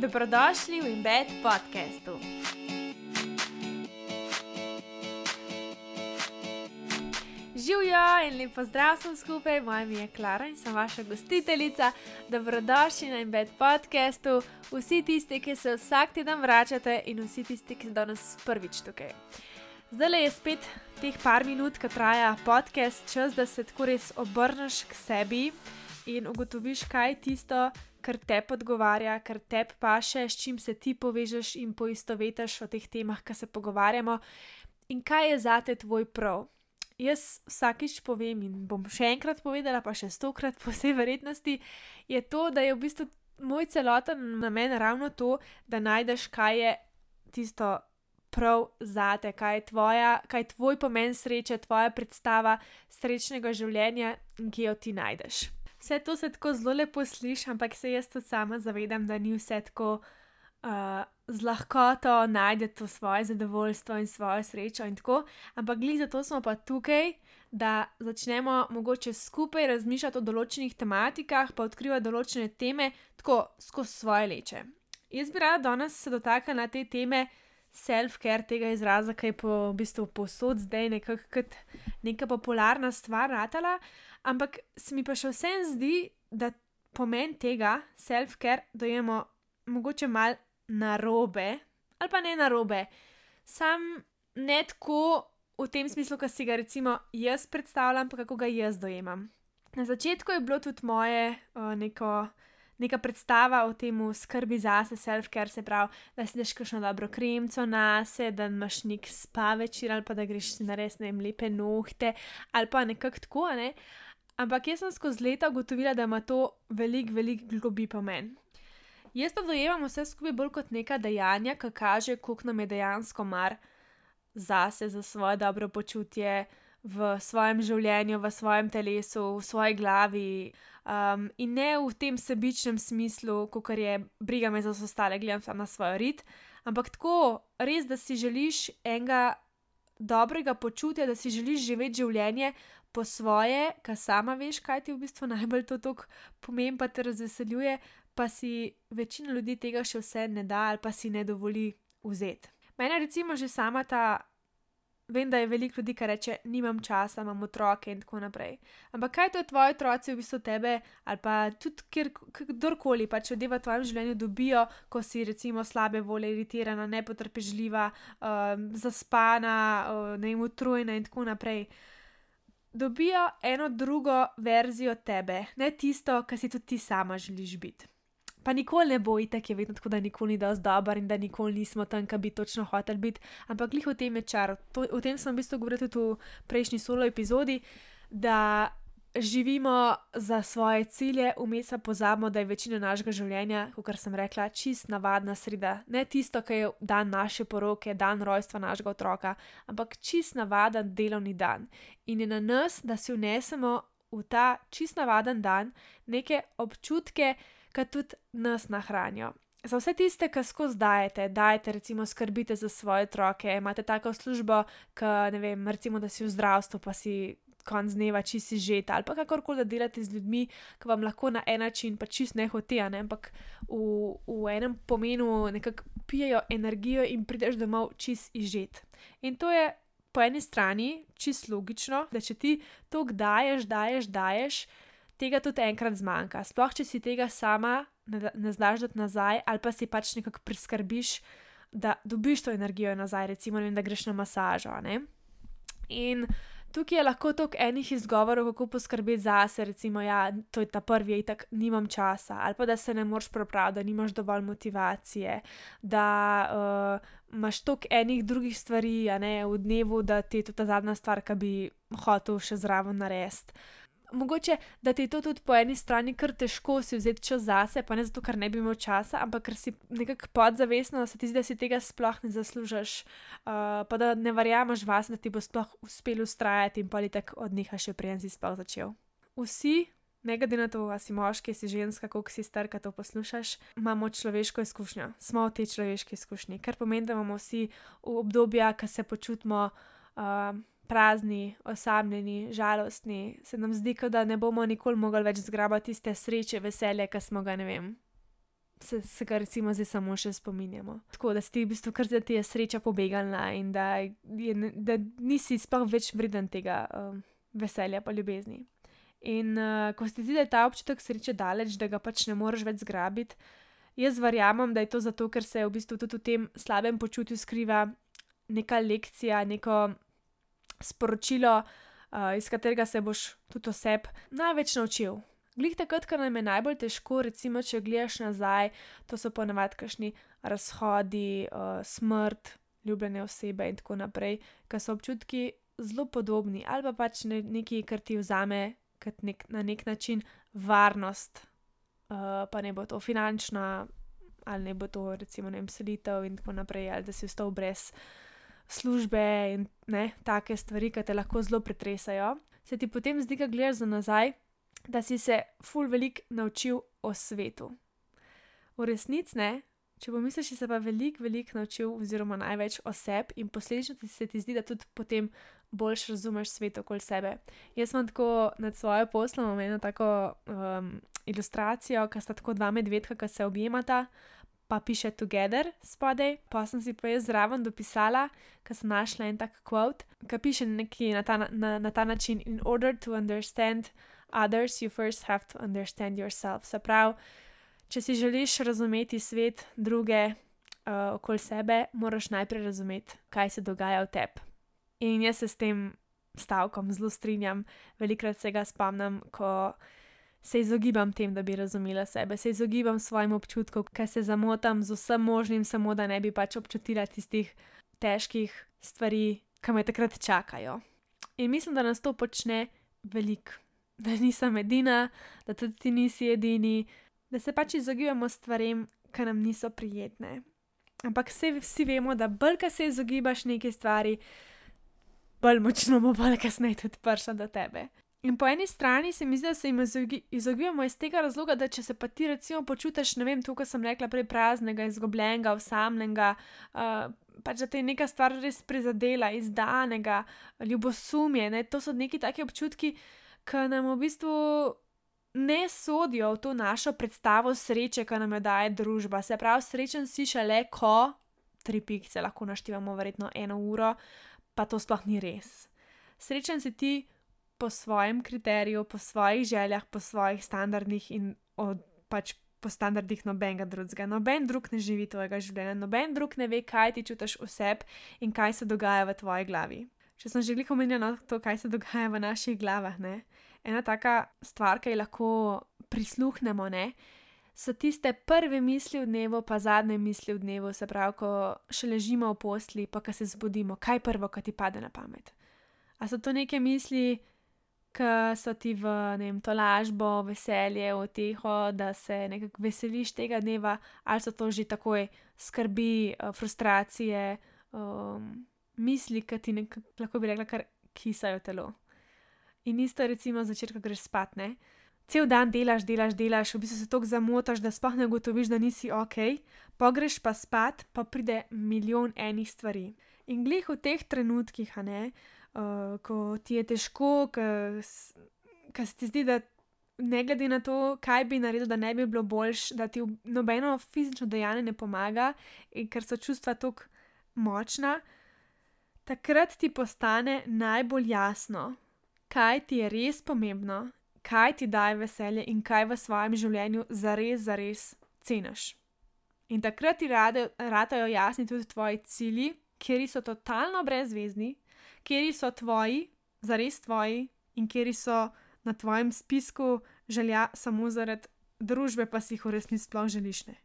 Dobrodošli v Embed podkastu. Živijo in lepo zdrav sem skupaj, moje ime je Klara in sem vaša gostiteljica. Dobrodošli na Embed podkastu, vsi tisti, ki se vsak teden vračate in vsi tisti, ki so danes prvič tukaj. Zdaj je spet teh par minut, ki traja podcast, čas, da se tako res obrneš k sebi in ugotoviš, kaj je tisto, kar te odgovarja, kar te paše, s čim se ti povežeš in poistovetiš o teh temah, ki se pogovarjamo, in kaj je zate tvoj prav. Jaz vsakič povem in bom še enkrat povedala, pa še stokrat po vsej verjetnosti, je to, da je v bistvu moj celoten namen ravno to, da najdeš, kaj je tisto prav zate, kaj je, tvoja, kaj je tvoj pomen sreče, tvoja predstava srečnega življenja kje jo ti najdeš. Vse to se tako zelo lepo sliši, ampak se jaz tudi sama zavedam, da ni vse tako uh, z lahkoto najdete to svoje zadovoljstvo in svojo srečo in tako. Ampak glej, zato smo pa tukaj, da začnemo mogoče skupaj razmišljati o določenih tematikah, pa odkrivati določene teme tako skozi svoje leče. Jaz bi rada danes se dotaknila te teme self-care tega izraza, ki je po, v bistvu posod zdaj nekako neka popularna stvar ratala, ampak se mi pa še vsem zdi, da pomen tega self-care dojemo mogoče mal narobe, ali pa ne narobe, sam ne tako v tem smislu, ki si ga recimo jaz predstavljam, pa kako ga jaz dojemam. Na začetku je bilo tudi moje uh, neko neka predstava o tem, skrbi zase, self-care, se pravi, da si daš kakšno dobro kremco na sebe, da imaš nek spa večer ali pa da greš si narediti ne vem, lepe nohte ali pa nekako tako. Ne? Ampak jaz sem skozi leta ugotovila, da ima to velik, velik globi pomen. Jaz to dojemam vse skupaj bolj kot neka dejanja, ki kaže, koliko nam je dejansko mar zase, za svoje dobro počutje v svojem življenju, v svojem telesu, v svoji glavi. Um, in ne v tem sebičnem smislu, kot je briga me za vse ostale, gledam samo na svoj rit, ampak tako res, da si želiš enega dobrega počutja, da si želiš živeti življenje po svoje, kar sama veš, kaj ti v bistvu najbolj to tok pomeni, pa te razveseljuje, pa si večina ljudi tega še vse ne da ali pa si ne dovoli vzeti. Mene recimo že sama ta vem, da je veliko ljudi, ki reče: nimam časa, imam otroke in tako naprej. Ampak kaj to tvoji otroci v bistvu tebe ali pa tudi kjer, kdorkoli pač odeva v tvojem življenju dobijo, ko si recimo slabe volje, iritirana, nepotrpežljiva, um, zaspana, uh, ne vem, utrujena in tako naprej. Dobijo eno drugo verzijo tebe, ne tisto, kar si tudi ti sama želiš biti. Pa nikoli ne bo itek, je vedno tako, da nikoli ni dovolj dober in da nikoli nismo tam, kjer bi točno hotel biti. Ampak glih v tem je čar. To, o tem sem v bistvu govoril tudi v prejšnji solo epizodi, da živimo za svoje cilje, vmes pa pozabimo, da je večina našega življenja, kot sem rekla, čist navadna sreda. Ne tisto, ki je dan naše poroke, dan rojstva našega otroka, ampak čist navaden delovni dan. In je na nas, da si vnesemo v ta čist navaden dan neke občutke, ki tudi nas nahranijo. Za vse tiste, ki skozi dajete, dajete, recimo, skrbite za svoje otroke, imate tako službo, ki ne vem, recimo, da si v zdravstvu, pa si konc dneva čisi že ali pa kakorkoli da delate z ljudmi, ki vam lahko na en način pa čist ne hotijo, ne? ampak v, v enem pomenu nekako pijejo energijo in prideš domov čist izžet. In to je po eni strani čist logično, da če ti to daješ, daješ, daješ tega tudi enkrat zmanjka. Sploh, če si tega sama ne, ne znaš dati nazaj, ali pa si pač nekako priskrbiš, da dobiš to energijo nazaj, recimo, vem, da greš na masažo. Ne? In tukaj je lahko toliko enih izgovorov, kako poskrbeti zase, recimo, ja, to je ta prvi, in tako nimam časa, ali pa da se ne moreš prepraviti, da nimaš dovolj motivacije, da uh, imaš toliko enih drugih stvari ne, v dnevu, da ti je to ta zadnja stvar, ki bi hotel še zraven narediti mogoče, da ti je to tudi po eni strani kar težko si vzeti čas zase, pa ne zato, ker ne bi imel časa, ampak ker si nekako podzavestno, da se ti zdi, da si tega sploh ne zaslužiš, uh, pa da ne verjameš vas, da ti bo sploh uspelo ustrajati in pa ti tako odneha še prej, si sploh začel. Vsi. Ne glede na to, ali si moški, si ženska, kako si star, kaj to poslušaš, imamo človeško izkušnjo, smo v tej človeški izkušnji, kar pomeni, da imamo vsi obdobja, ki se počutimo uh, prazni, osamljeni, žalostni, se nam zdi, da ne bomo nikoli mogli več zgrabiti tiste sreče, veselje, ki smo ga, ne vem, se, se ga recimo zdaj samo še spominjamo. Tako da si ti v bistvu kar zdaj ti je sreča pobegalna in da, je, da nisi sploh več vreden tega um, veselja pa ljubezni. In uh, ko se ti zdi, ta občutek sreče daleč, da ga pač ne moreš več zgrabiti, jaz verjamem, da je to zato, ker se v bistvu tudi v tem slabem počutju skriva neka lekcija, neko sporočilo, uh, iz katerega se boš tudi oseb največ naučil. Glih takrat, ko nam je najbolj težko, recimo, če gledaš nazaj, to so ponavadi kašni razhodi, uh, smrt, ljubljene osebe in tako naprej, ker so občutki zelo podobni ali pa pač ne, nekaj, kar ti vzame nek, na nek način varnost, uh, pa ne bo to finančna, ali ne bo to recimo ne selitev in tako naprej, ali da si vstal brez službe in ne, take stvari, ki te lahko zelo pretresajo. Se ti potem zdi, da gledaš za nazaj da si se ful velik naučil o svetu. V resnici ne, če pomisliš, si se pa velik, velik naučil, oziroma največ o sebi in posledično ti se ti zdi, da tudi potem boljš razumeš svet okoli sebe. Jaz sem tako nad svojo poslom imel tako um, ilustracijo, ki sta tako dva medvedka, ki se objemata. Pa piše together spodaj, pa sem si pa jaz zraven dopisala, ker sem našla en tak quote, ki piše nekaj na ta, na, na ta način: In order to understand others, you first have to understand yourself. Se pravi, če si želiš razumeti svet, druge uh, okoli sebe, moraš najprej razumeti, kaj se dogaja v tebi. In jaz se s tem stavkom zelo strinjam, velikrat se ga spomnim, ko se izogibam tem, da bi razumela sebe, se izogibam svojim občutkom, ker se zamotam z vsem možnim, samo da ne bi pač občutila tistih težkih stvari, ki me takrat čakajo. In mislim, da nas to počne veliko da nisem edina, da tudi ti nisi edini, da se pač izogibamo stvarem, ki nam niso prijetne. Ampak vse, vsi vemo, da bolj, ko se izogibaš neki stvari, bolj močno bo bolj kasneje tudi prišla do tebe. In po eni strani se mi zdi, da se jim izogibamo iz tega razloga, da če se pa ti recimo počutiš, ne vem, to, kar sem rekla prej, praznega, izgubljenega, osamljenega, uh, pač da te je neka stvar res prizadela, izdanega, ljubosumje, ne? to so neki taki občutki, ki nam v bistvu ne sodijo v to našo predstavo sreče, ki nam jo daje družba. Se pravi, srečen si šele, ko tri pikce lahko naštevamo, verjetno eno uro, pa to sploh ni res. Srečen si ti po svojem kriteriju, po svojih željah, po svojih standardih in od, pač po standardih nobenega drugega. Noben drug ne živi tvojega življenja, noben drug ne ve, kaj ti čutiš v sebi in kaj se dogaja v tvoji glavi. Če sem že gliko omenjala to, kaj se dogaja v naših glavah, ne? ena taka stvar, ki jo lahko prisluhnemo, ne? so tiste prve misli v dnevu, pa zadnje misli v dnevu, se pravi, ko še ležimo v posli, pa ko se zbudimo, kaj prvo, kar ti pade na pamet. A so to neke misli, ki so ti v vem, to lažbo, veselje, oteho, da se nekako veseliš tega dneva, ali so to že takoj skrbi, eh, frustracije, um, misli, ki ti nekako, lahko bi rekla, kar kisajo telo. In isto, recimo, zvečer, ko greš spat, ne. Cel dan delaš, delaš, delaš, v bistvu se tako zamotaš, da sploh ne ugotoviš, da nisi ok, pogreš pa spat, pa pride milijon enih stvari. In glih v teh trenutkih, ne, uh, ko ti je težko, ker se ti zdi, da ne glede na to, kaj bi naredil, da ne bi bilo boljš, da ti nobeno fizično dejanje ne pomaga, in ker so čustva tako močna, takrat ti postane najbolj jasno, kaj ti je res pomembno, kaj ti daje veselje in kaj v svojem življenju zares, zares ceniš. In takrat ti radajo jasni tudi tvoji cilji, kjer so totalno brezvezni, kjer so tvoji, zares tvoji in kjer so na tvojem spisku želja samo zaradi družbe, pa si jih v resnici sploh želiš ne.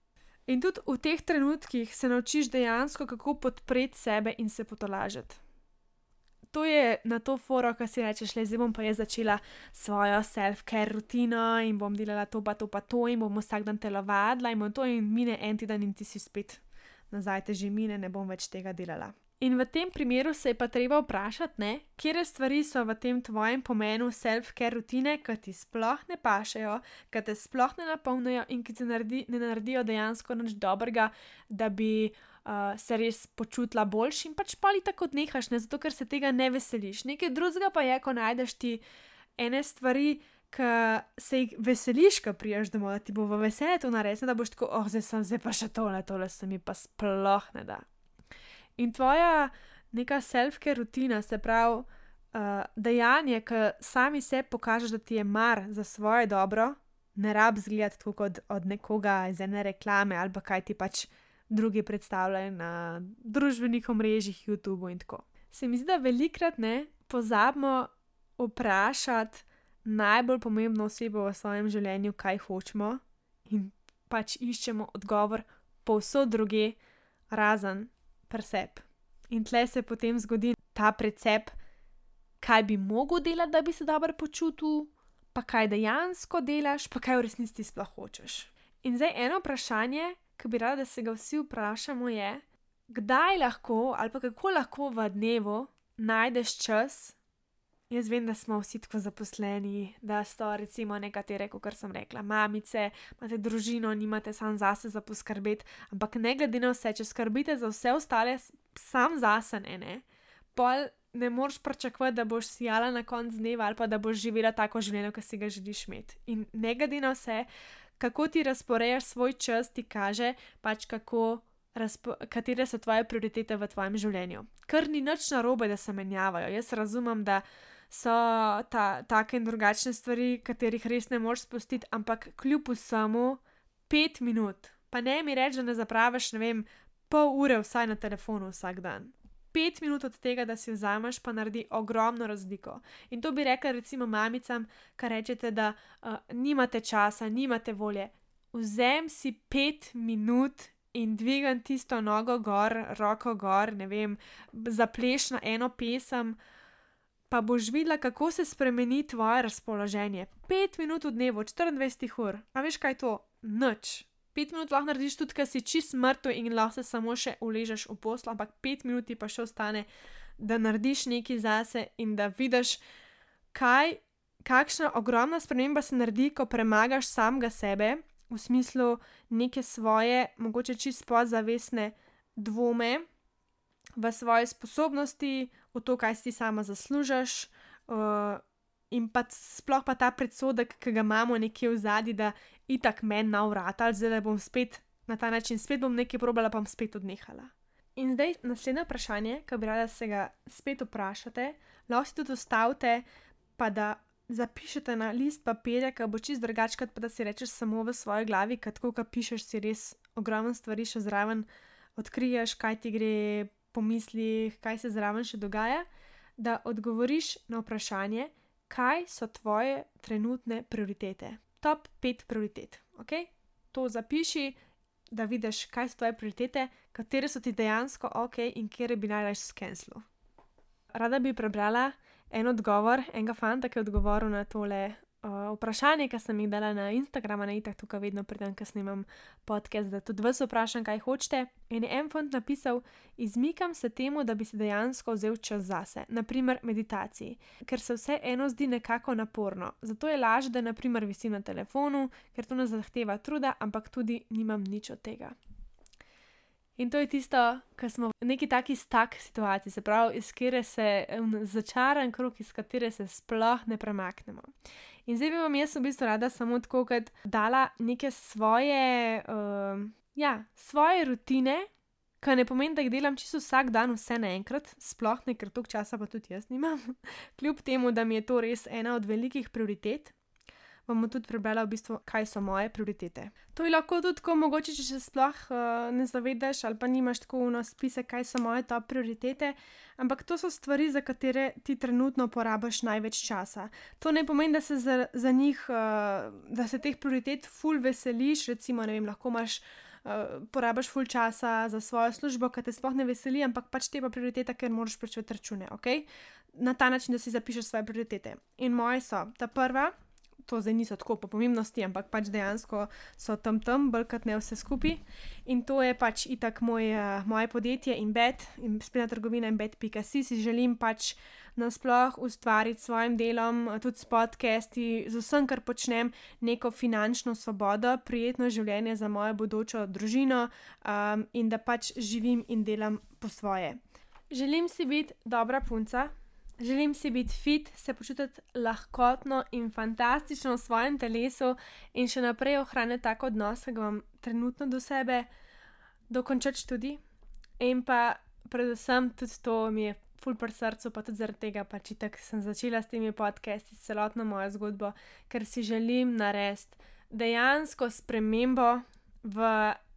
In tudi v teh trenutkih se naučiš dejansko, kako podpreti sebe in se potolažiti to je na to foro, ki si rečeš, le zdaj bom pa jaz začela svojo self-care rutino in bom delala to, pa to, pa to, in bom vsak dan telovadila in bom to in mine en teden in ti si spet nazaj, te že mine, ne bom več tega delala. In v tem primeru se je pa treba vprašati, ne, kje stvari so v tem tvojem pomenu self-care rutine, ki ti sploh ne pašejo, ki te sploh ne napolnijo in ki ti naredi, ne naredijo dejansko nič dobrega, da bi uh, se res počutila boljši in pač pali tako odnehaš, ne zato ker se tega ne veseliš. Nekaj drugega pa je, ko najdeš ti ene stvari, ki se jih veseliš, ko priješ domov, da ti bo v veselje to narediti, da boš tako, oh, zdaj sem zdaj pa še tole, tole se mi pa sploh ne da. In tvoja neka self-care rutina, se pravi, uh, dejanje, ki sami se pokažeš, da ti je mar za svoje dobro, ne rab zgledati tako kot od nekoga iz ene reklame ali pa kaj ti pač drugi predstavljajo na družbenih omrežjih, YouTube in tako. Se mi zdi, da velikrat ne pozabimo vprašati najbolj pomembno osebo v svojem življenju, kaj hočemo, in pač iščemo odgovor povsod druge, razen preseb. In tle se potem zgodi ta precep, kaj bi mogel delati, da bi se dobro počutil, pa kaj dejansko delaš, pa kaj v resnici sploh hočeš. In zdaj eno vprašanje, ki bi rada, da se ga vsi vprašamo, je, kdaj lahko ali pa kako lahko v dnevu najdeš čas. Jaz vem, da smo vsi tako zaposleni, da so recimo nekatere, kot sem rekla, mamice, imate družino, nimate sam zase za poskrbeti, ampak ne glede na vse, če skrbite za vse ostale, sam zase ne, ne. Pol ne moreš pričakovati, da boš sijala na koncu dneva ali pa da boš živela tako življenje, kot si ga želiš imeti. In ne glede na vse, kako ti razporejaš svoj čas, ti kaže pač kako. Katere so tvoje prioritete v tvojem življenju? Ker ni nič narobe, da se menjavajo. Jaz razumem, da so ta, take in drugačne stvari, katerih res ne moreš spustiti, ampak kljub vsemu, pet minut, pa ne mi reči, da ne zapraviš, ne vem, pol ure vsaj na telefonu vsak dan pet minut od tega, da si vzameš, pa naredi ogromno razliko. In to bi rekla, recimo, mamicam, kar rečete, da uh, nimate časa, nimate volje. Vzem si pet minut in dvigam tisto nogo gor, roko gor, ne vem, zapleš na eno pesem. Pa boš videla, kako se spremeni tvoje razpoloženje. 5 minut v dnevu, 24 ur. A veš kaj je to? Noč pet minut lahko narediš tudi, ker si čist mrtev in lahko se samo še uležeš v poslu, ampak pet minut ti pa še ostane, da narediš nekaj zase in da vidiš, kaj, kakšna ogromna sprememba se naredi, ko premagaš samega sebe v smislu neke svoje, mogoče čist podzavestne dvome v svoje sposobnosti, v to, kaj si sama zaslužiš. Uh, In pa sploh pa ta predsodek, ki ga imamo nekje v zadnji, da itak meni na vrata, zdaj da bom spet na ta način, spet bom nekaj probala, pa bom spet odnehala. In zdaj naslednje vprašanje, ki bi rada se ga spet vprašate, lahko si tudi ostavite, pa da zapišete na list papirja, ki bo čist drugačkat, pa da si rečeš samo v svoji glavi, kad ko pišeš, si res ogromno stvari še zraven odkriješ, kaj ti gre po mislih, kaj se zraven še dogaja, da odgovoriš na vprašanje, kaj so tvoje trenutne prioritete top 5 prioritet. Okay? To zapiši, da vidiš, kaj so tvoje prioritete, katere so ti dejansko ok in kje bi najraje skenslo. Rada bi prebrala en odgovor enega fanta, ki je odgovoril na tole uh, vprašanje, ki sem jih dala na Instagramu, na itak tukaj vedno pridem, ker snimam podcast, da tudi vas vprašam, kaj hočete. In je en fant napisal: Izmikam se temu, da bi se dejansko vzel čas zase, naprimer meditaciji, ker se vse eno zdi nekako naporno. Zato je lažje, da naprimer visim na telefonu, ker to ne zahteva truda, ampak tudi nimam nič od tega. In to je tisto, kar smo v neki taki stak situaciji, se pravi, iz katere se začaran krok, iz katere se sploh ne premaknemo. In zdaj bi vam jaz v bistvu rada samo tako, kot dala neke svoje, uh, ja, svoje rutine, kar ne pomeni, da jih delam čisto vsak dan, vse naenkrat, sploh ne, ker toliko časa pa tudi jaz nimam. Kljub temu, da mi je to res ena od velikih prioritet vam tudi prebrala, v bistvu, kaj so moje prioritete. To je lahko tudi tako, mogoče, če se sploh uh, ne zavedaš ali pa nimaš tako v spise, kaj so moje top prioritete, ampak to so stvari, za katere ti trenutno porabiš največ časa. To ne pomeni, da se za, za njih, uh, da se teh prioritet ful veseliš, recimo, ne vem, lahko imaš. Uh, porabiš ful časa za svojo službo, ki te sploh ne veseli, ampak pač te pa prioriteta, ker moraš plačati račune, ok? Na ta način, da si zapišeš svoje prioritete. In moje so, ta prva, to zdaj niso tako po pomembnosti, ampak pač dejansko so tam tam, brkat ne vse skupaj. In to je pač itak moj, moje podjetje in bed, in spletna trgovina in bed.com. Si želim pač nasploh ustvariti s svojim delom, tudi s podcasti, z vsem, kar počnem, neko finančno svobodo, prijetno življenje za mojo bodočo družino um, in da pač živim in delam po svoje. Želim si biti dobra punca, Želim si biti fit, se počutiti lahkotno in fantastično v svojem telesu in še naprej ohraniti tako odnos, ki ga imam trenutno do sebe, dokončati študij. In pa predvsem tudi to mi je ful pri srcu, pa tudi zaradi tega, pač tako sem začela s temi podcasti, celotno mojo zgodbo, ker si želim narediti dejansko spremembo v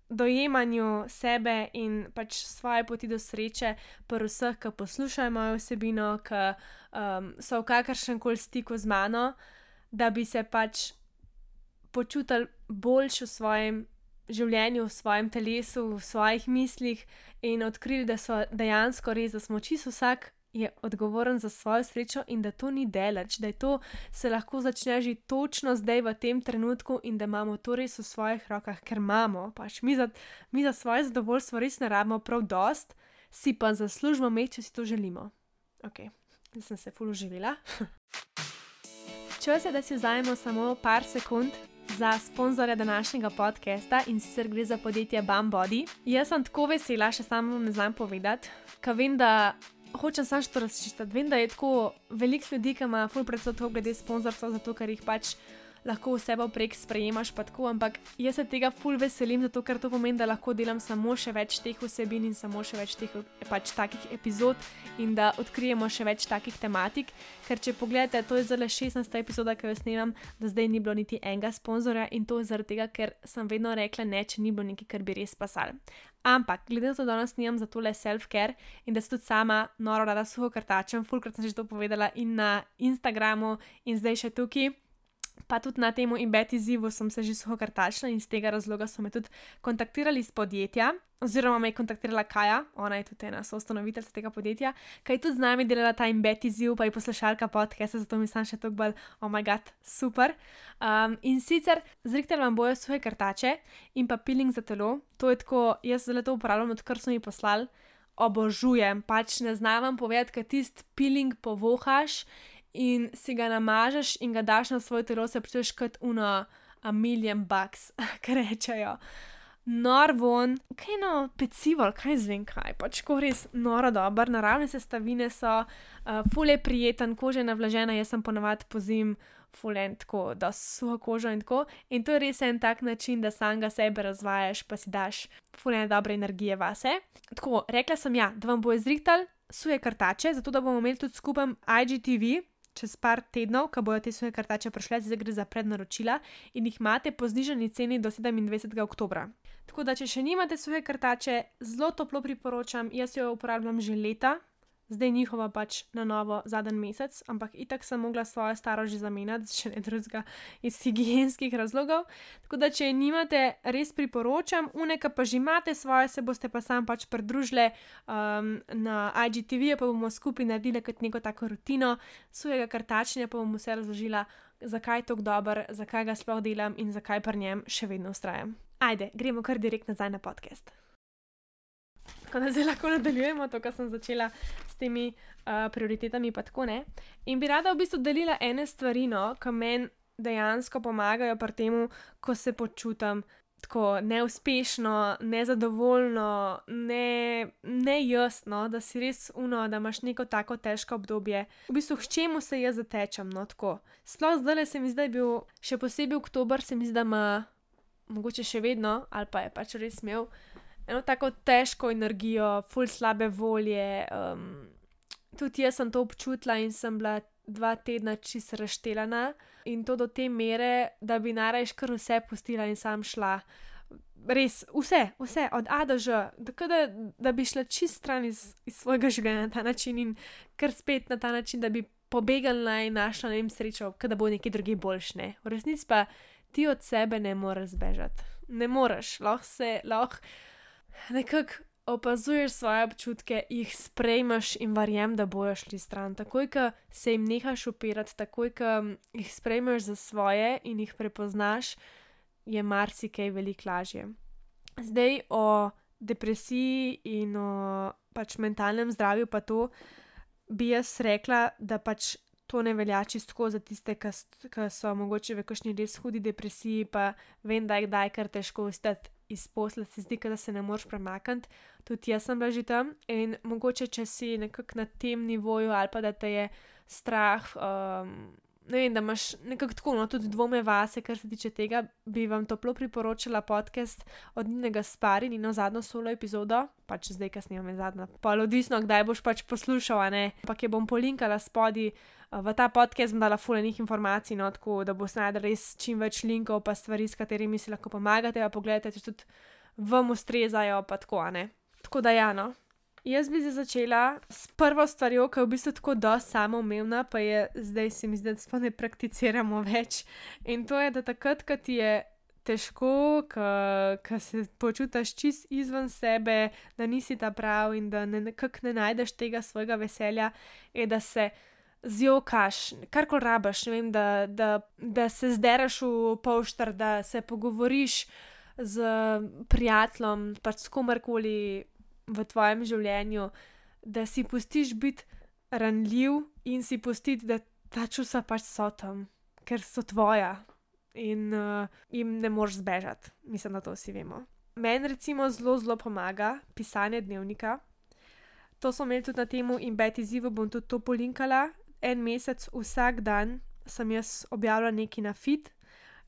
dojemanju sebe in pač svoje poti do sreče, pri vseh, ki poslušajo mojo vsebino, ki um, so v kakršnem koli stiku z mano, da bi se pač počutili boljši v svojem življenju, v svojem telesu, v svojih mislih in odkrili, da so dejansko res, da smo čisto vsak je odgovoren za svojo srečo in da to ni delač, da je to se lahko začne že točno zdaj v tem trenutku in da imamo to res v svojih rokah, ker imamo. Pač mi, za, mi za svoje zadovoljstvo res ne rabimo prav dost, si pa zaslužimo meč, če si to želimo. Ok, zdaj sem se fulu živela. Čas je, da si vzamemo samo par sekund. Za sponzorja današnjega podcasta in sicer gre za podjetje Bambody. Jaz sem tako vesela, še samo vam ne znam povedati, ker vem, da hočem samo še to razčistiti. Vem, da je tako veliko ljudi, ki ima full predsodkov glede sponzorstva, zato ker jih pač lahko vse prek sprejemaš, pa tako, ampak jaz se tega full veselim, zato ker to pomeni, da lahko delam samo še več teh vsebin in samo še več teh pač takih epizod in da odkrijemo še več takih tematik. Ker če pogledate, to je zelo 16. epizoda, ki jo snemam, do zdaj ni bilo niti enega sponzorja in to zaradi tega, ker sem vedno rekla ne, če ni bilo nekaj, kar bi res pasal. Ampak, glede na to, da danes nimam za tole self-care in da se tudi sama noro rada suho krtačem, fulkrat sem že to povedala in na Instagramu in zdaj še tukaj pa tudi na tem embed izzivu sem se že suho kartačila in iz tega razloga so me tudi kontaktirali iz podjetja, oziroma me je kontaktirala Kaja, ona je tudi ena soustanoviteljica tega podjetja, ki je tudi z nami delala ta embed izziv, pa je poslušalka podcasta, zato mi sem še tako bolj, oh moj bog, super. Um, in sicer zrihtel vam bojo svoje kartače in pa peeling za telo, to je tako, jaz zelo to uporabljam, odkar so mi poslali. Obožujem, pač ne znam vam povedati, kaj tisti peeling povohaš in si ga namažeš in ga daš na svoj telo, se počutiš kot uno, a million bucks, kaj rečejo. Nor von, kaj no, pecivo, kaj zvem kaj, pač ko res noro dober, naravne sestavine so, uh, fule prijeten, koža je navlažena, jaz sem ponovadi pozim, fule en tako, da suho kožo in tako. In to je res en tak način, da samega sebe razvajaš, pa si daš fule dobre energije vase. Tako, rekla sem ja, da vam bo izrihtal suje kartače, zato da bomo imeli tudi skupaj IGTV, čez par tednov, ko bojo te svoje kartače prišle, zdaj gre za prednaročila in jih imate po znižani ceni do 27. oktober. Tako da, če še nimate svoje kartače, zelo toplo priporočam, jaz jo uporabljam že leta, zdaj njihova pač na novo zadnji mesec, ampak itak sem mogla svojo staro že zamenjati, če ne drugega iz higijenskih razlogov. Tako da, če je nimate, res priporočam, uneka pa že imate svoje, se boste pa sam pač pridružili um, na IGTV, pa bomo skupaj naredili kot neko tako rutino svojega kartačenja, pa bom vse razložila. Zakaj je tako dober, zakaj ga sploh delam in zakaj pri njem še vedno ustrajam. Ajde, gremo kar direkt nazaj na podcast. Tako da zdaj lahko nadaljujemo to, kar sem začela s temi uh, prioritetami, tako. In bi rada v bistvu delila ene stvari, no, ki meni dejansko pomagajo pri tem, ko se počutim tako neuspešno, nezadovoljno, ne, ne jasno, da si res uno, da imaš neko tako težko obdobje. V bistvu, k čemu se jaz zatečem, no tako. Sploh zdaj se mi zdaj bil, še posebej oktober, se mi zdi, da ima, mogoče še vedno, ali pa je pač res imel eno tako težko energijo, full slabe volje. Um, tudi jaz sem to občutila in sem bila dva tedna čisto razštelana in to do te mere, da bi narajš kar vse pustila in sam šla. Res, vse, vse, od A do Ž, da, da bi šla čist stran iz, iz svojega življenja na ta način in kar spet na ta način, da bi pobegala in našla ne vem srečo, da bo nekaj drugi boljšne. V resnici pa ti od sebe ne moreš zbežati. Ne moreš, lahko se, lahko nekako opazuješ svoje občutke, jih sprejmeš in verjamem, da bojo šli stran. Takoj, ko se jim nehaš upirati, takoj, ko jih sprejmeš za svoje in jih prepoznaš, je marsikaj veliko lažje. Zdaj o depresiji in o pač mentalnem zdravju, pa to bi jaz rekla, da pač. To ne velja čisto za tiste, ki so mogoče v kakšni res hudi depresiji, pa vem, da je kdaj kar težko ostati iz posla, se zdi, da se ne moreš premakniti. Tudi jaz sem bila že tam in mogoče, če si nekako na tem nivoju ali pa da te je strah. Um, ne vem, da imaš nekako tako, no, tudi dvome vase, kar se tiče tega, bi vam toplo priporočila podcast od Nina Spari, Nino zadnjo solo epizodo, pač zdaj, kasneje, me zadnja, pa odvisno, kdaj boš pač poslušal, ne, pa ki bom polinkala spodaj. V ta podcast bom dala fulejnih informacij, no, tako da bo snajdel res čim več linkov, pa stvari, s katerimi si lahko pomagate, pa pogledajte, če tudi vam ustrezajo, pa tako, ne. Tako da, ja, no. Jaz bi se začela s prvo stvarjo, ki je v bistvu tako dosti samoumevna, pa je zdaj se mi zdi, da sploh ne prakticiramo več. In to je, da takrat, ko ti je težko, ko se počutiš čist izven sebe, da nisi ta prav in da ne, ne najdeš tega svojega veselja, je da se. Zjokaš, kar koli rabaš, vem, da, da, da se zdereš v poštar, da se pogovoriš z prijateljem, pač s komarkoli, v tvojem življenju, da si pustiš biti ranljiv in si pustiti, da ta čustva pač so tam, ker so tvoja in uh, jim ne moreš zbežati. Mislim, da to vsi vemo. Meni recimo zelo, zelo pomaga pisanje dnevnika. To smo imeli tudi na temu in beti izzivu bom tudi to polinkala. En mesec, vsak dan sem jaz objavila nekaj na fit,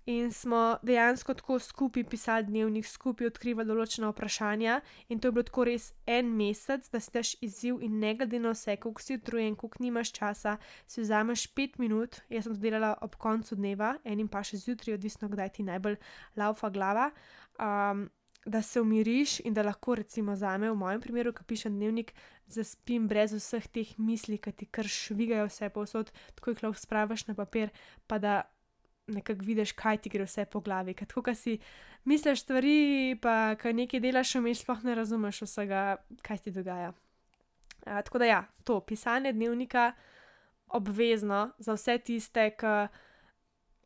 in smo dejansko tako skupaj pisali dnevnik, skupaj odkrivali določena vprašanja. In to je bilo tako res en mesec, da si daš izziv in ne glede na vse, koliko si utrujen, koliko nimaš časa, si vzameš pet minut. Jaz sem to delala ob koncu dneva, enim pa še zjutraj, odvisno kdaj ti najbolj laufa glava. Um, Da se umiriš in da lahko, recimo, za me, v mojem primeru, ki pišem dnevnik, zaspim brez vseh teh misli, ki ti kar švigajo vse povsod, tako jih lahko spraviš na papir, pa da nekako vidiš, kaj ti gre vse po glavi. Tako, ko si misliš stvari, pa ko nekaj delaš, vmeš sploh ne razumeš vsega, kaj ti dogaja. A, tako da ja, to pisanje dnevnika obvezno za vse tiste, ki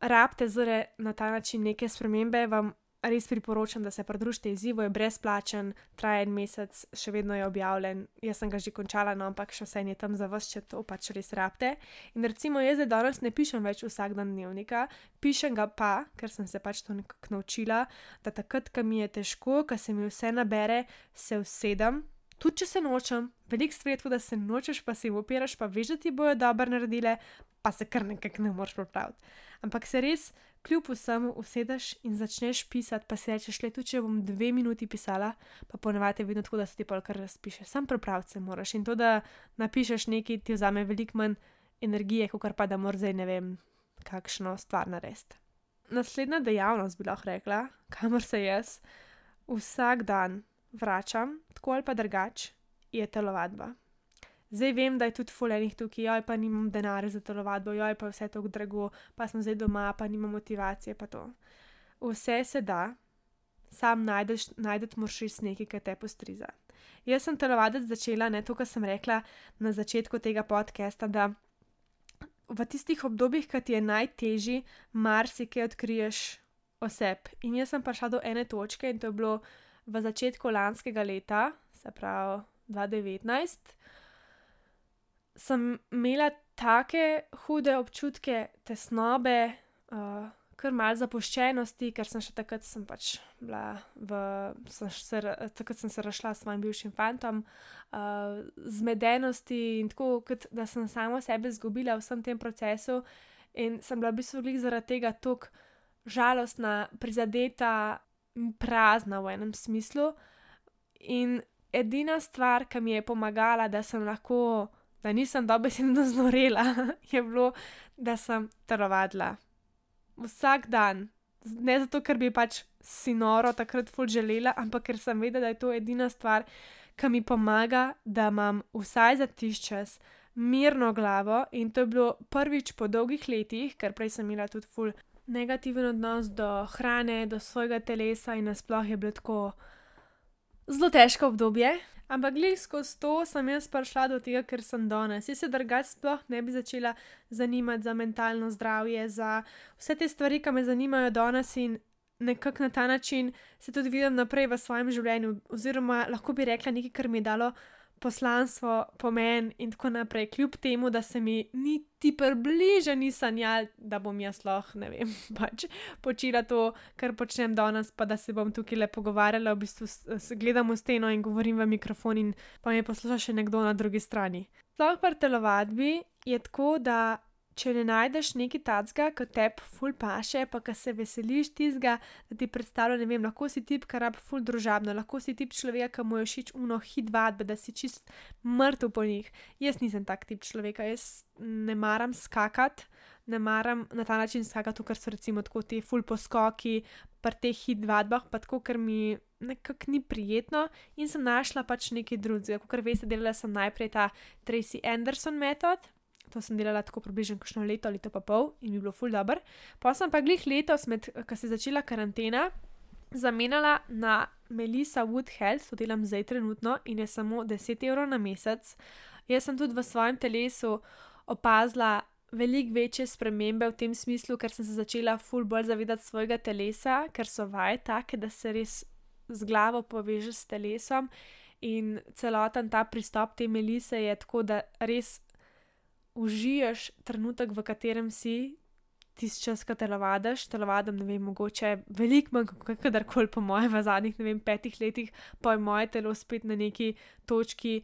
rabite zore na ta način neke spremembe, vam res priporočam, da se pridružite izzivu, je brezplačen, traja en mesec, še vedno je objavljen. Jaz sem ga že končala, no, ampak še vse je tam za vas, če to pač res rabite. In recimo, jaz zdaj danes ne pišem več vsak dan dnevnika, pišem ga pa, ker sem se pač to nekako naučila, da takrat, ko mi je težko, ko se mi vse nabere, se usedem. Tudi če se nočem, veliko stvari je tako, da se nočeš, pa si upiraš, pa veš, da ti bojo dobro naredile, pa se kar nekako ne moreš popraviti. Ampak se res kljub vsemu usedeš in začneš pisati, pa si rečeš, le tu če bom dve minuti pisala, pa ponovadi je vedno tako, da se ti pa kar razpiše, sam prepravce moraš in to, da napišeš nekaj, ti vzame veliko manj energije, kot pa da moraš zdaj ne vem, kakšno stvar narediti. Naslednja dejavnost bi lahko rekla, kamor se jaz vsak dan vračam, tako ali pa drugač, je telovadba. Zdaj vem, da je tudi fulejnih tukaj, joj pa nimam denarja za telovadbo, joj pa vse to drago, pa sem zdaj doma, pa nimam motivacije, pa to. Vse se da, sam najdeš, najdeš moraš res nekaj, kar te postriza. Jaz sem telovadec začela, ne to, kar sem rekla na začetku tega podcasta, da v tistih obdobjih, ki ti je najtežji, marsikaj odkriješ oseb. In jaz sem prišla do ene točke in to je bilo v začetku lanskega leta, se pravi 2019 sem imela take hude občutke tesnobe, uh, kar mal zapuščenosti, ker sem še takrat sem pač bila v, sem se, takrat sem se rašla s svojim bivšim fantom, uh, zmedenosti in tako, kot da sem samo sebe izgubila v vsem tem procesu in sem bila v bistvu zaradi tega tako žalostna, prizadeta in prazna v enem smislu. In edina stvar, ki mi je pomagala, da sem lahko da nisem dobesedno znorela, je bilo, da sem telovadila. Vsak dan. Ne zato, ker bi pač si noro takrat ful želela, ampak ker sem vedela, da je to edina stvar, ki mi pomaga, da imam vsaj za tiš čas mirno glavo. In to je bilo prvič po dolgih letih, ker prej sem imela tudi ful negativen odnos do hrane, do svojega telesa in nasploh je bilo tako zelo težko obdobje. Ampak glej, skozi to sem jaz prišla do tega, ker sem danes. Jaz se drugače sploh ne bi začela zanimati za mentalno zdravje, za vse te stvari, ki me zanimajo danes in nekako na ta način se tudi vidim naprej v svojem življenju. Oziroma, lahko bi rekla nekaj, kar mi je dalo poslanstvo, pomen in tako naprej, kljub temu, da se mi niti približje ni sanjal, da bom jaz lahko, ne vem, pač počela to, kar počnem danes, pa da se bom tukaj le pogovarjala, v bistvu gledam v steno in govorim v mikrofon in pa me posluša še nekdo na drugi strani. Sploh pri telovadbi je tako, da če ne najdeš nekaj tacga, kot te ful paše, pa ki se veseliš tizga, da ti predstavlja, ne vem, lahko si tip, kar rab ful družabno, lahko si tip človeka, ki mu je všeč uno hit vadbe, da si čist mrtev po njih. Jaz nisem tak tip človeka, jaz ne maram skakati. Ne maram na ta način skakati, ker so recimo tako ti ful poskoki, pa te hit vadbah, pa tako, ker mi nekako ni prijetno in sem našla pač nekaj drugega. Kot veste, delala sem najprej ta Tracy Anderson metod, to sem delala tako približno kakšno leto, leto pa pol in mi je bilo ful dobr. Pa sem pa glih letos, ko se je začela karantena, zamenjala na Melissa Wood Health, to delam zdaj trenutno in je samo 10 evrov na mesec. Jaz sem tudi v svojem telesu opazila veliko večje spremembe v tem smislu, ker sem se začela ful bolj zavedati svojega telesa, ker so vaje take, da se res z glavo poveže s telesom. In celoten ta pristop te melise je tako, da res užijaš trenutek, v katerem si, tisti čas, ki te lavadaš, te lavadam, ne vem, mogoče veliko manj kot kadarkoli, po mojem, v zadnjih, ne vem, petih letih, pa je moje telo spet na neki točki,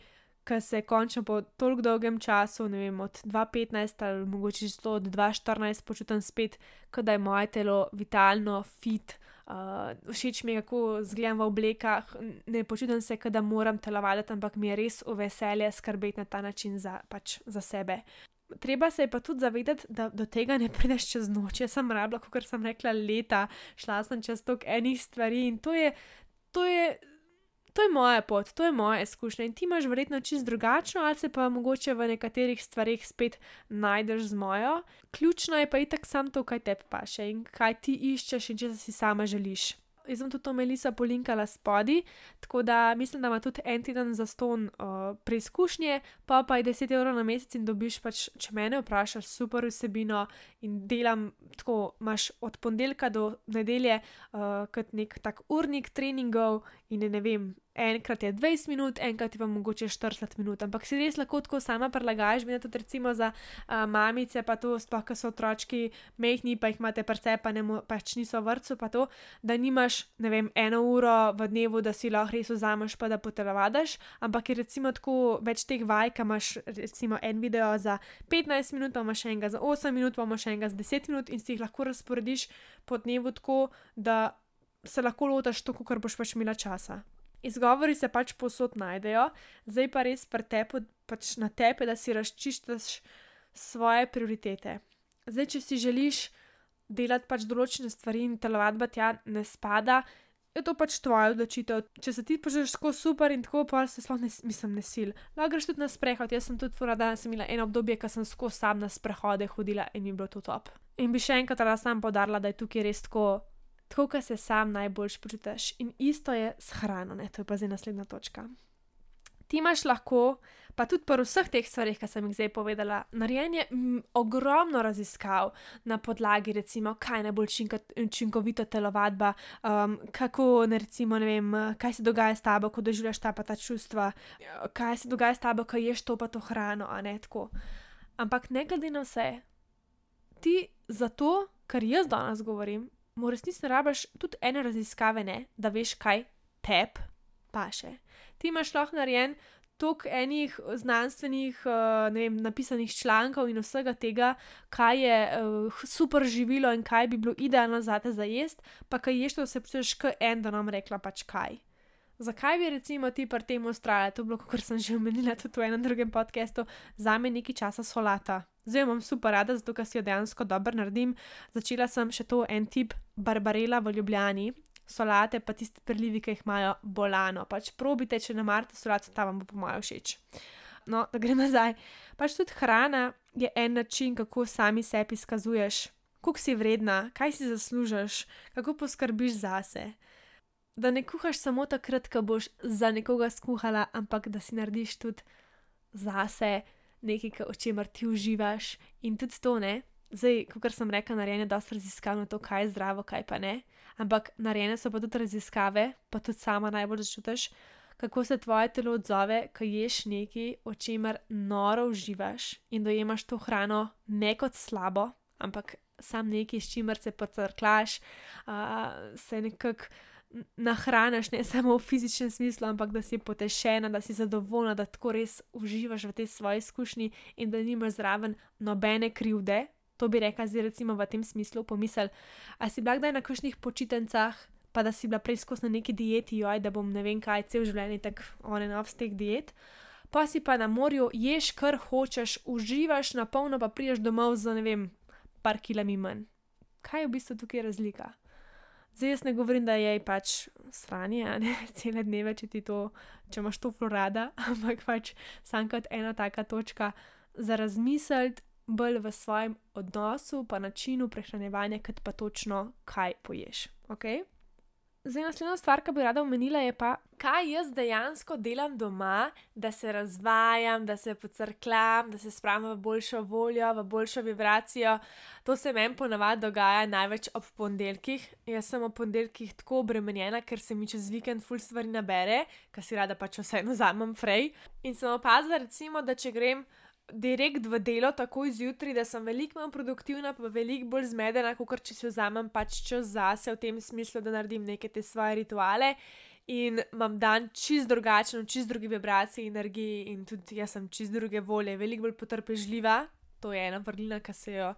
ki se je končno po toliko dolgem času, ne vem, od 2015 ali mogoče že od 2014 počutim spet, da je moje telo vitalno, fit. Uh, všeč mi je, kako zgledam v oblekah, ne počutim se, da moram telovaditi, ampak mi je res v veselje skrbeti na ta način za, pač, za sebe. Treba se je pa tudi zavedati, da do tega ne prideš čez noč. Jaz sem rabila, kot sem rekla, leta, šla sem čez tok enih stvari in to je, to je to je moja pot, to je moja izkušnja in ti imaš verjetno čist drugačno, ali se pa mogoče v nekaterih stvarih spet najdeš z mojo. Ključno je pa itak sam to, kaj te paše in kaj ti iščeš in če si sama želiš. Jaz sem tudi to Melisa polinkala spodaj, tako da mislim, da ima tudi en teden za ston uh, preizkušnje, pa pa je 10 evrov na mesec in dobiš pač, če mene vprašaš, super vsebino in delam tako, imaš od ponedeljka do nedelje uh, kot nek tak urnik treningov in ne vem, enkrat je 20 minut, enkrat je pa mogoče 40 minut, ampak si res lahko tako sama prilagajaš, vedno tudi recimo za uh, mamice, pa to sploh, ko so otročki mehni, pa jih imate prste, pa ne pač niso v vrtu, pa to, da nimaš, ne vem, eno uro v dnevu, da si lahko res vzameš, pa da potelovadaš, ampak je recimo tako več teh vaj, ki imaš recimo en video za 15 minut, pa imaš enega za 8 minut, pa imaš enega za 10 minut in si jih lahko razporediš po dnevu tako, da se lahko lotaš to, kar boš pač imela časa. Izgovori se pač posod najdejo, zdaj pa res pretepo pač na tepe, da si razčiščaš svoje prioritete. Zdaj, če si želiš delati pač določene stvari in telovadba tja ne spada, je to pač tvoja odločitev. Če se ti počutiš tako super in tako, pa se sploh ne, mislim, ne sil. Lahko greš tudi na sprehod. Jaz sem tudi fura, da sem imela eno obdobje, ko sem skozi sam na sprehode hodila in mi je bilo to top. In bi še enkrat rada sam podarila, da je tukaj res tako tako, kot se sam najboljš počutiš. In isto je s hrano, ne? to je pa zdaj naslednja točka. Ti imaš lahko, pa tudi po vseh teh stvarih, ki sem jih zdaj povedala, narejenje ogromno raziskav na podlagi, recimo, kaj je najbolj učinkovito telovadba, um, kako, ne, recimo, ne vem, kaj se dogaja s tabo, ko doživljaš ta pa ta čustva, kaj se dogaja s tabo, ko ješ to pa to hrano, a ne tako. Ampak ne glede na vse, ti zato, kar jaz danes govorim, mu resnici rabiš tudi ene raziskave, ne, da veš, kaj tep paše. Ti imaš lahko narejen toliko enih znanstvenih, uh, ne vem, napisanih člankov in vsega tega, kaj je uh, super živilo in kaj bi bilo idealno za te za jesti, pa kaj ješ, to se počutiš, kot en, da nam rekla pač kaj. Zakaj bi recimo ti pri tem ustrajali? To je bilo, kot sem že omenila tudi v enem drugem podkastu, za me nekaj časa solata. Zdaj imam super rada, zato ker si jo dejansko dobro naredim. Začela sem še to en tip barbarela v Ljubljani, solate pa tiste prilivi, ki jih imajo bolano. Pač probite, če ne marate solate, ta vam bo po mojem všeč. No, da gremo nazaj. Pač tudi hrana je en način, kako sami sebi izkazuješ, koliko si vredna, kaj si zaslužiš, kako poskrbiš zase. Da ne kuhaš samo takrat, ko boš za nekoga skuhala, ampak da si narediš tudi zase nekaj, o čemer ti uživaš in tudi to ne. Zdaj, kot sem rekla, narejene dosta raziskav na to, kaj je zdravo, kaj pa ne. Ampak narejene so pa tudi raziskave, pa tudi sama najbolj začutiš, kako se tvoje telo odzove, ko ješ nekaj, o čemer noro uživaš in dojemaš to hrano ne kot slabo, ampak sam nekaj, s čimer se pocrklaš, uh, se nekako nahraniš, ne samo v fizičnem smislu, ampak da si potešena, da si zadovoljna, da tako res uživaš v tej svoji izkušnji in da nimaš zraven nobene krivde. To bi rekla, zdaj recimo v tem smislu, pomisel, a si bila kdaj na kakšnih počitnicah, pa da si bila preizkus na neki dieti, joj, da bom ne vem kaj, cel življenje tako on and off z teh diet. Pa si pa na morju, ješ kar hočeš, uživaš na polno, pa priješ domov z ne vem, par kilami manj. Kaj je v bistvu tukaj razlika? Zdaj jaz ne govorim, da je pač sranje, ne cele dneve, če ti to, če imaš to florada, ampak pač sam kot ena taka točka za razmisliti bolj v svojem odnosu, pa načinu prehranevanja, kot pa točno kaj poješ. Okay? Zdaj, naslednja stvar, ki bi rada omenila, je pa, kaj jaz dejansko delam doma, da se razvajam, da se pocrklam, da se spravim v boljšo voljo, v boljšo vibracijo. To se meni ponavadi dogaja največ ob ponedeljkih. Jaz sem ob ponedeljkih tako obremenjena, ker se mi čez vikend ful stvari nabere, kar si rada pač vseeno vzamem frej. In sem opazila, recimo, da če grem direkt v delo, takoj zjutraj, da sem veliko manj produktivna, pa veliko bolj zmedena, kot če si vzamem pač čas zase v tem smislu, da naredim neke te svoje rituale. In imam dan čist drugačen, čist druge vibracije, energije, in tudi jaz sem čist druge volje, veliko bolj potrpežljiva. To je ena vrlina, ki se jo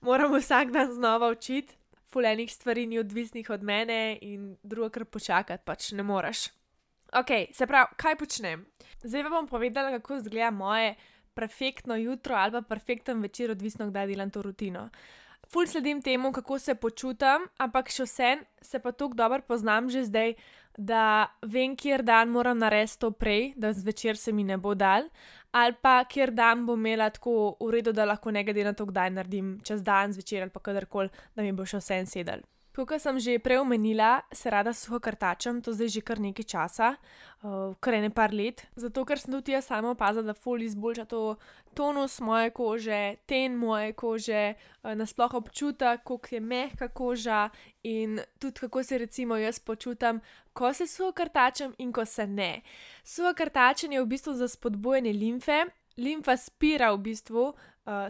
moramo vsak dan znova učiti. Fulejnih stvari ni odvisnih od mene, in drugo, kar počakati, pač ne moreš. Ok, se pravi, kaj počnem? Zdaj vam bom povedala, kako izgleda moje perfektno jutro ali pa perfekten večer, odvisno kdaj delam to rutino. Ful sledim temu, kako se počutam, ampak še vsem se pa tako dobro poznam že zdaj, da vem, kjer dan moram narediti to prej, da zvečer se mi ne bo dal, ali pa kjer dan bom imela tako v redu, da lahko ne glede na to, kdaj naredim čez dan, zvečer ali pa kadarkoli, da mi bo še vsem sedel. Kot sem že prej omenila, se rada suho krtačem, to zdaj že kar nekaj časa, uh, kar je ne par let. Zato, ker sem tudi jaz sama opazila, da ful izboljša to tonus moje kože, ten moje kože, uh, nasploh občutek, kako je mehka koža in tudi kako se recimo jaz počutam, ko se suho krtačem in ko se ne. Suho krtačenje je v bistvu za spodbujanje limfe. Limfa spira v bistvu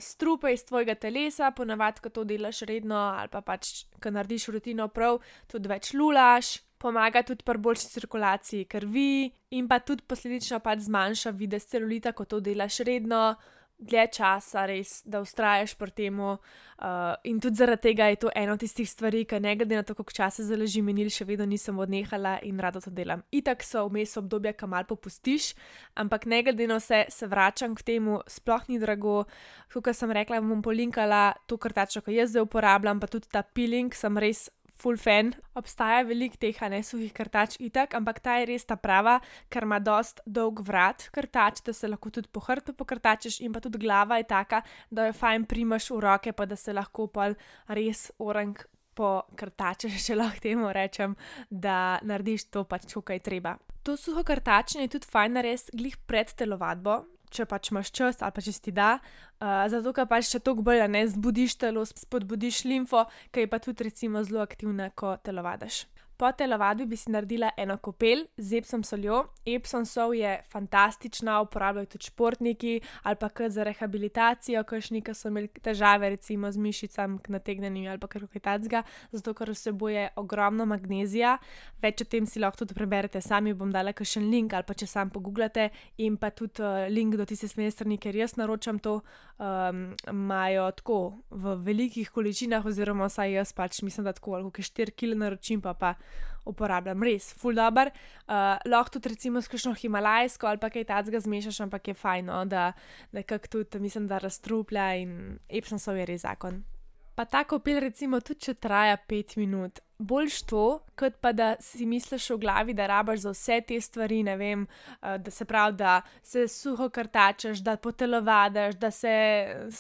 strupe iz tvojega telesa, ponavadi, ko to delaš redno ali pa pač, ko narediš rutino prav, tudi več lulaš, pomaga tudi pri boljši cirkulaciji krvi in pa tudi posledično pač zmanjša videz celulita, ko to delaš redno dlje časa, res, da ustraješ pri tem. Uh, in tudi zaradi tega je to ena od tistih stvari, ki ne glede na to, koliko časa zaleži menil, še vedno nisem odnehala in rado to delam. Itak so vmes obdobja, ki malo popustiš, ampak ne glede na vse, se vračam k temu, sploh ni drago. Kot sem rekla, bom polinkala to krtačo, ki jaz zdaj uporabljam, pa tudi ta peeling, sem res full fan. Obstaja veliko teh, ne suhih krtač itak, ampak ta je res ta prava, ker ima dost dolg vrat krtač, da se lahko tudi po hrbtu pokrtačeš in pa tudi glava je taka, da jo fajn primaš v roke, pa da se lahko pa res orang. Po krtače, če lahko temu rečem, da narediš to, pač, kaj treba. To suho krtačenje je tudi fajn narediti glih pred telovadbo, če pač imaš čas ali pa če ti da, uh, zato ker pač še toliko bolj ne zbudiš telo, spodbudiš limfo, ki je pa tudi recimo zelo aktivna, ko telovadaš. Po telovadbi bi si naredila eno kopel z epsom soljo. Epsom sol je fantastična, uporabljajo tudi športniki ali pa kar za rehabilitacijo, kakšni, ki so imeli težave recimo z mišicami, nategnjenimi ali pa kar kaj takega, zato ker vsebuje ogromno magnezija. Več o tem si lahko tudi preberete sami, bom dala še en link ali pa če sam pogooglate in pa tudi uh, link do tiste smene strani, ker jaz naročam to, um, imajo tako v velikih količinah, oziroma vsaj jaz pač mislim, da tako, kaj 4 kg naročim pa pa uporabljam, res, full dobr. Uh, lahko tudi recimo s kakšno himalajsko ali pa kaj takega zmešaš, ampak je fajn, no, da nekako tudi mislim, da razstruplja in epson so je res zakon. Pa tako pil, recimo, tudi če traja pet minut. Boljš to, kot pa da si misliš v glavi, da rabaš za vse te stvari, ne vem, uh, da se pravi, da se suho krtačeš, da potelovadaš, da se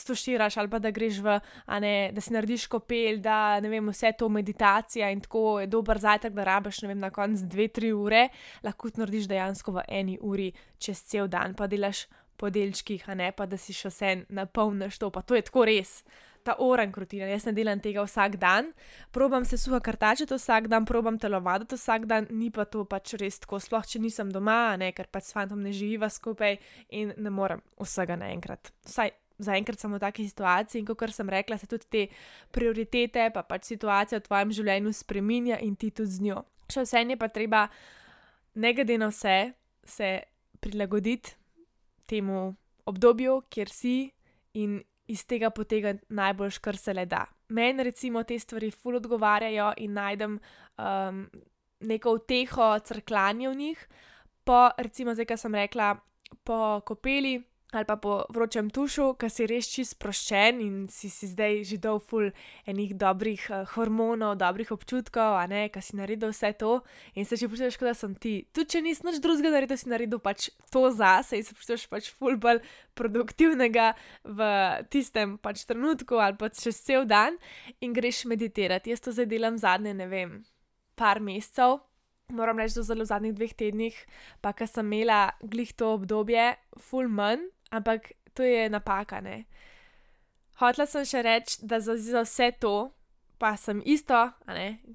stoširaš ali pa da greš v, ne, da si narediš kopel, da ne vem, vse to meditacija in tako je dober zajtrk, da rabaš, ne vem, na koncu dve, tri ure, lahko to narediš dejansko v eni uri čez cel dan, pa delaš po delčkih, a ne pa da si še vse napolniš to, pa to je tako res. Ta oren rutina. Jaz ne delam tega vsak dan, probam se suha kartačiti vsak dan, probam telovaditi vsak dan, ni pa to pač res tako, sploh če nisem doma, ne, ker pač s fantom ne živiva skupaj in ne morem vsega naenkrat. Vsaj zaenkrat sem v taki situaciji in kot sem rekla, se tudi te prioritete, pa pač situacija v tvojem življenju spreminja in ti tudi z njo. Še vse je pa treba, ne glede na vse, se prilagoditi temu obdobju, kjer si in iz tega potega najboljš, kar se le da. Meni recimo te stvari ful odgovarjajo in najdem um, neko uteho, crklanje v njih, po recimo zdaj, kar sem rekla, po kopeli ali pa po vročem tušu, ki si res čist sproščen in si, si zdaj že dol ful enih dobrih uh, hormonov, dobrih občutkov, a ne, ki si naredil vse to in se že počutiš, da sem ti. Tudi če nisi nič drugega naredil, si naredil pač to zase in se počutiš pač ful bolj produktivnega v tistem pač trenutku ali pa čez cel dan in greš meditirati. Jaz to zdaj delam zadnje, ne vem, par mesecev moram reči, da zelo v zadnjih dveh tednih, pa ker sem imela glih to obdobje, full manj, ampak to je napaka. Ne? Hotla sem še reči, da za, za vse to, pa sem isto,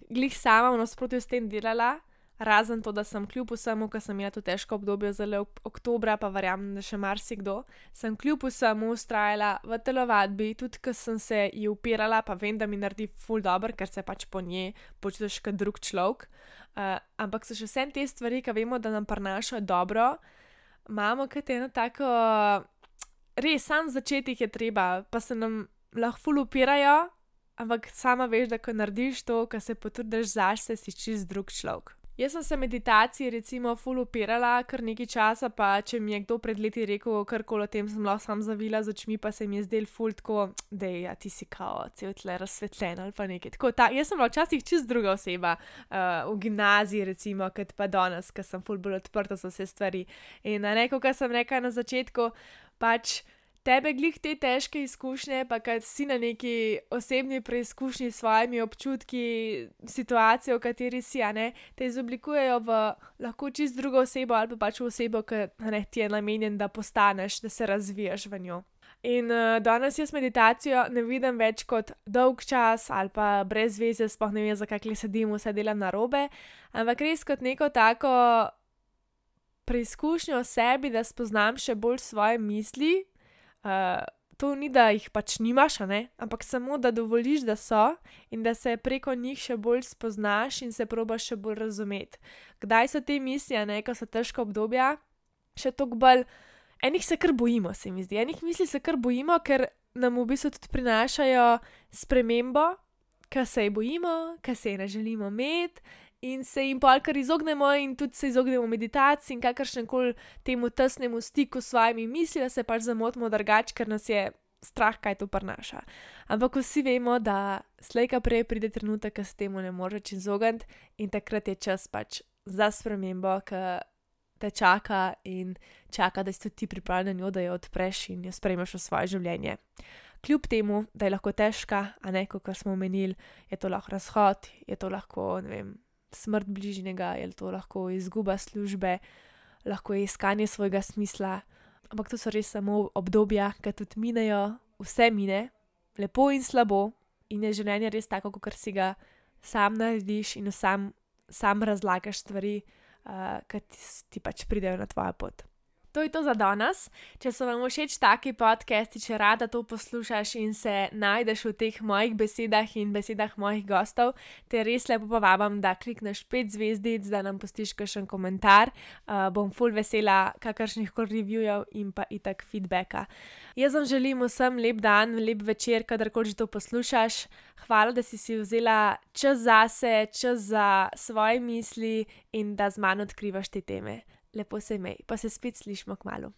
glih sama v nasprotju s tem delala razen to, da sem kljub vsemu, ker sem imela to težko obdobje zelo oktobra, pa verjamem, da še marsikdo, sem kljub vsemu ustrajala v telovadbi, tudi ker sem se ji upirala, pa vem, da mi naredi ful dobr, ker se pač po njej počutiš kot drug človek. Uh, ampak so še vse te stvari, ki vemo, da nam prinašajo dobro, imamo kot eno tako, res sam začetek je treba, pa se nam lahko ful upirajo. Ampak sama veš, da ko narediš to, kar se potrudiš zašse, si čist drug človek. Jaz sem se meditaciji, recimo, full upirala kar nekaj časa, pa če mi je kdo pred leti rekel karkoli o tem, sem lahko sam zavila z očmi, pa se mi je zdel full tako, da ja, ti si kao, cel tle razsvetljen ali pa nekaj. Tako, ta, jaz sem bila včasih čist druga oseba uh, v gimnaziji, recimo, kot pa danes, ker sem full bolj odprta za vse stvari. In na neko, kar sem rekla na začetku, pač tebe glih te težke izkušnje, pa kaj si na neki osebni preizkušnji s svojimi občutki, situacijo, v kateri si, a ne, te izoblikujejo v lahko čist drugo osebo ali pa pač v osebo, ki ti je namenjen, da postaneš, da se razvijaš v njo. In uh, danes jaz meditacijo ne vidim več kot dolg čas ali pa brez veze, sploh ne vem, zakaj le sedim, vse delam na robe, ampak res kot neko tako preizkušnjo o sebi, da spoznam še bolj svoje misli, to ni, da jih pač nimaš, ampak samo, da dovoliš, da so in da se preko njih še bolj spoznaš in se probaš še bolj razumeti. Kdaj so te misli, ne, ko so težko obdobja, še toliko bolj, enih se kar bojimo, se mi zdi. Enih misli se kar bojimo, ker nam v bistvu tudi prinašajo spremembo, kar se jih bojimo, kar se jih ne želimo imeti in se jim pa kar izognemo, in tudi se izognemo meditaciji in kakršnem koli temu tesnemu stiku s svojimi misli, da se pač zamotimo drugače, ker nas je strah, kaj to prinaša. Ampak vsi vemo, da slejka prej pride trenutek, ko se temu ne moreš izogniti, in takrat je čas pač za spremembo, ki te čaka in čaka, da si tudi ti pripravljen na njo, da jo odpreš in jo sprejmeš v svoje življenje. Kljub temu, da je lahko težka, a ne kot smo omenili, je to lahko razhod, je to lahko, ne vem, smrt bližnjega, je to lahko izguba službe, lahko je iskanje svojega smisla. Ampak to so res samo obdobja, ki tudi minejo, vse mine, lepo in slabo, in je življenje res tako, kot si ga sam narediš in sam, sam razlagaš stvari, uh, ki ti pač pridejo na tvojo pot. To je to za danes. Če so vam všeč taki podcasti, če rada to poslušaš in se najdeš v teh mojih besedah in besedah mojih gostov, te res lepo povabim, da klikneš pet zvezdic, da nam postiš kakšen komentar. Uh, bom full vesela kakršnih koli reviewjev in pa itak feedbacka. Jaz vam želim vsem lep dan, lep večer, kadarkoli že to poslušaš. Hvala, da si si vzela čas zase, čas za svoje misli in da z mano odkrivaš te teme lepo se imej, pa se spet slišmo k malu.